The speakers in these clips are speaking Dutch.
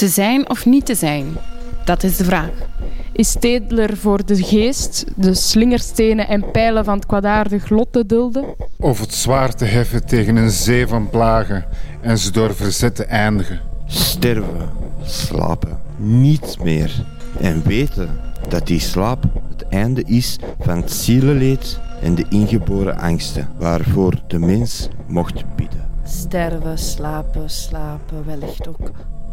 Te zijn of niet te zijn? Dat is de vraag. Is Stedler voor de geest de slingerstenen en pijlen van het kwaadaardig lot te dulden? Of het zwaar te heffen tegen een zee van plagen en ze door verzet te eindigen? Sterven, slapen, niets meer. En weten dat die slaap het einde is van het zielenleed en de ingeboren angsten waarvoor de mens mocht bidden. Sterven, slapen, slapen, wellicht ook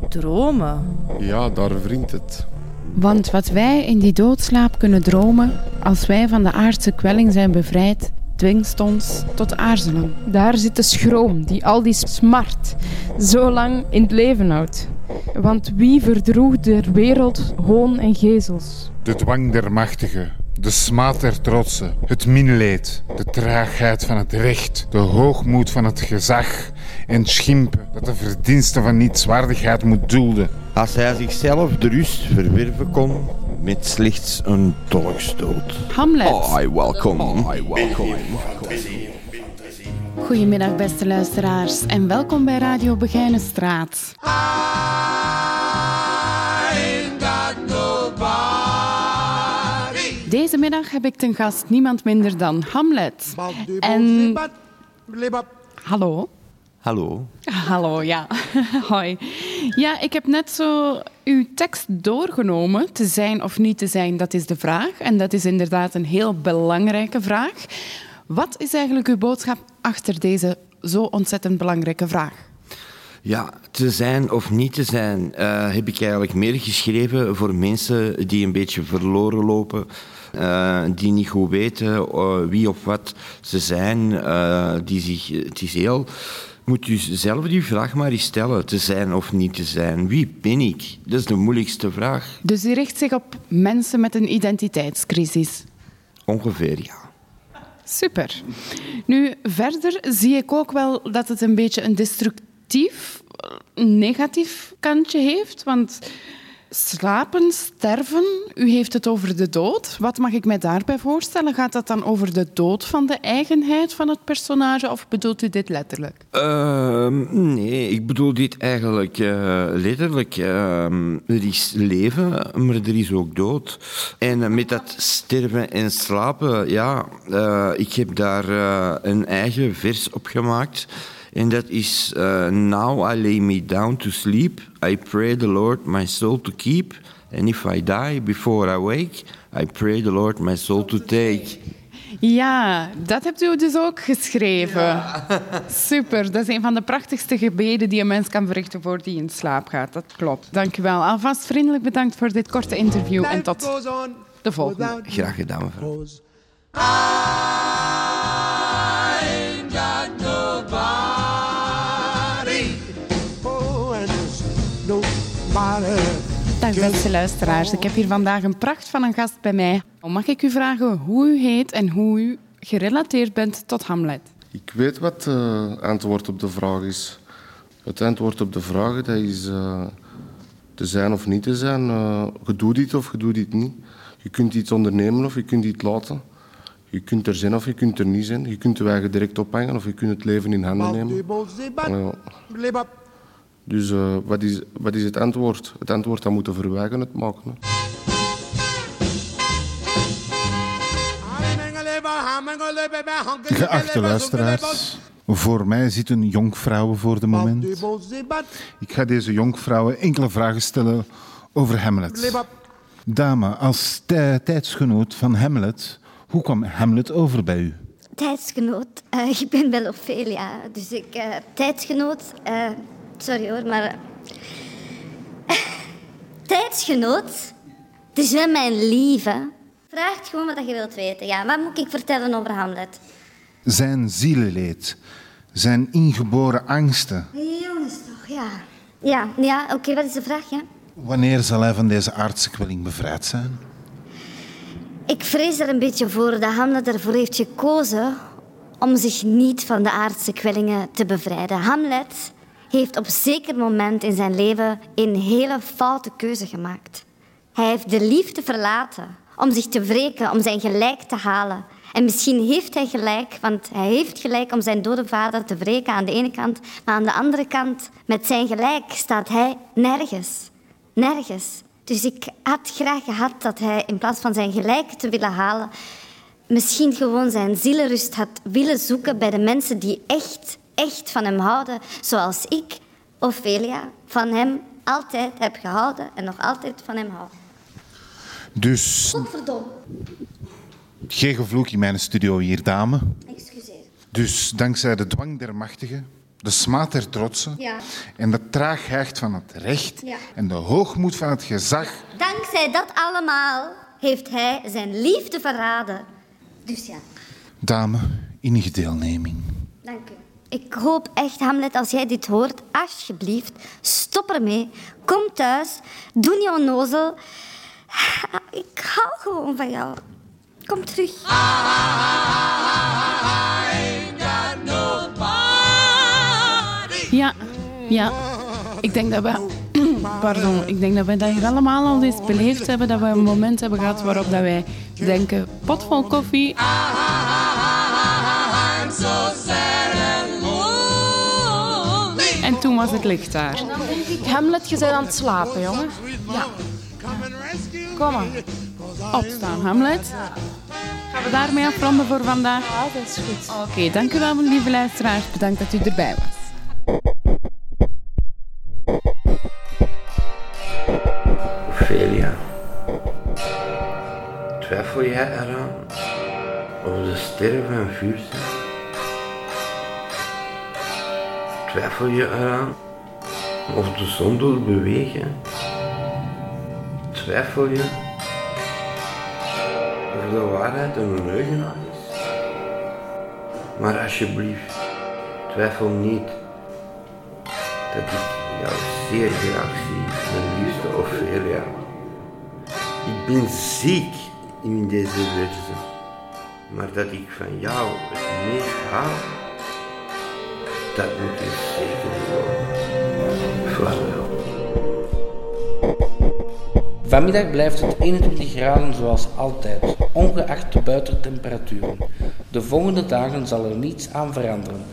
dromen. Ja, daar wringt het. Want wat wij in die doodslaap kunnen dromen, als wij van de aardse kwelling zijn bevrijd, dwingt ons tot aarzelen. Daar zit de schroom die al die smart zo lang in het leven houdt. Want wie verdroeg der wereld hoon en gezels? De dwang der machtigen, de smaad der trotsen, het minleed, de traagheid van het recht, de hoogmoed van het gezag en schimpen dat de verdiensten van nietswaardigheid moet dulden. Als hij zichzelf de rust verwerven kon met slechts een dolkstoot. Hamlet. I welcome. I welcome. Goedemiddag beste luisteraars en welkom bij Radio Begijnenstraat. Deze middag heb ik ten gast niemand minder dan Hamlet. En... Hallo? Hallo. Hallo, ja. Hoi. Ja, ik heb net zo uw tekst doorgenomen. Te zijn of niet te zijn, dat is de vraag. En dat is inderdaad een heel belangrijke vraag. Wat is eigenlijk uw boodschap achter deze zo ontzettend belangrijke vraag? Ja, te zijn of niet te zijn eh, heb ik eigenlijk meer geschreven voor mensen die een beetje verloren lopen. Eh, die niet goed weten eh, wie of wat ze zijn. eh, die zich, het is heel... Moet u zelf die vraag maar eens stellen. Te zijn of niet te zijn. Wie ben ik? Dat is de moeilijkste vraag. Dus u richt zich op mensen met een identiteitscrisis. Ongeveer, ja. Super. Nu, verder zie ik ook wel dat het een beetje een destructief, negatief kantje heeft. Want slapen, sterven, u heeft het over de dood. Wat mag ik mij daarbij voorstellen? Gaat dat dan over de dood van de eigenheid van het personage of bedoelt u dit letterlijk? Ehm, nee, ik bedoel dit eigenlijk eh, letterlijk. Ehm, er is leven, maar er is ook dood. En met dat sterven en slapen, ja, eh, ik heb daar eh, een eigen vers op gemaakt. En dat is eh, Now I lay me down to sleep. I pray the Lord my soul to keep. And if I die before I wake, I pray the Lord my soul to take. Ja, dat hebt u dus ook geschreven. Super, dat is een van de prachtigste gebeden die een mens kan verrichten voor die in slaap gaat. Dat klopt. Dank u wel. Alvast vriendelijk bedankt voor dit korte interview en tot de volgende. Graag gedaan, mevrouw. Dag beste luisteraars, ik heb hier vandaag een pracht van een gast bij mij. Mag ik u vragen hoe u heet en hoe u gerelateerd bent tot Hamlet? Ik weet wat het antwoord op de vraag is. Het antwoord op de vraag dat is eh, te zijn of niet te zijn. Eh, je doet dit of je doet dit niet. Je kunt iets ondernemen of je kunt iets laten. Je kunt er zijn of je kunt er niet zijn. Je kunt de wagen direct ophangen of je kunt het leven in handen nemen. Ja. Dus eh, wat, is, wat is het antwoord? Het antwoord dat moeten verwijgen het maken. Hè. Geachte luisteraars, voor mij zitten jonkvrouwen voor de moment. Ik ga deze jonkvrouwen enkele vragen stellen over Hamlet. Dame, als tij- tijdsgenoot van Hamlet, hoe kwam Hamlet over bij u? Tijdsgenoot. Eh, ik ben wel Ophelia, dus ik... eh, tijdsgenoot... eh, sorry hoor, maar... tijdsgenoot? Het is wel mijn lieve. Vraag gewoon wat je wilt weten. Ja, wat moet ik vertellen over Hamlet? Zijn zielenleed, zijn ingeboren angsten. Jongens toch, ja. Ja, ja oké, wat is de vraag, ja? Wanneer zal hij van deze aardse kwelling bevrijd zijn? Ik vrees er een beetje voor dat Hamlet ervoor heeft gekozen om zich niet van de aardse kwellingen te bevrijden. Hamlet heeft op zeker moment in zijn leven een hele foute keuze gemaakt. Hij heeft de liefde verlaten om zich te wreken, om zijn gelijk te halen. En misschien heeft hij gelijk, want hij heeft gelijk om zijn dode vader te wreken aan de ene kant, maar aan de andere kant, met zijn gelijk, staat hij nergens. Nergens. Dus ik had graag gehad dat hij in plaats van zijn gelijk te willen halen, misschien gewoon zijn zielenrust had willen zoeken bij de mensen die echt, echt van hem houden. Zoals ik, Ophelia, van hem altijd heb gehouden en nog altijd van hem hou. Dus Godverdomme. geen gevloek in mijn studio hier, dame. Excuseer. Dus dankzij de dwang der machtigen, de smaad der trotsen Ja. en de traagheid van het recht Ja. en de hoogmoed van het gezag, Dankzij dat allemaal heeft hij zijn liefde verraden. Dus ja, dame, innige deelneming. dank u. Ik hoop echt, Hamlet, als jij dit hoort, alsjeblieft, stop ermee. Kom thuis, doe niet onnozel. Ik hou gewoon van jou. Kom terug. Ja, ja. Ik denk dat we... Pardon. Ik denk dat we dat hier allemaal al eens beleefd hebben. Dat we een moment hebben gehad waarop dat wij denken... Pot vol koffie. En toen was het licht daar. Hamlet, je bent aan het slapen, jongen. Kom maar. Opstaan, Hamlet. Gaan we daarmee afronden voor vandaag? Ja, dat is goed. Oké, dank u wel, lieve luisteraars. Bedankt dat u erbij was. Ophelia, twijfel jij eraan of de sterren van vuur zijn? Twijfel je eraan of de zon wil bewegen? Twijfel je of de waarheid een leugenaar is? Maar alsjeblieft, twijfel niet dat ik jou zeer graag zie, mijn liefste Ophelia. Ik ben ziek in deze verse, maar dat ik van jou het meest hou, dat moet je zeker. Vaarwel. Vanmiddag blijft het 21 graden zoals altijd, ongeacht de buitentemperaturen. De volgende dagen zal er niets aan veranderen.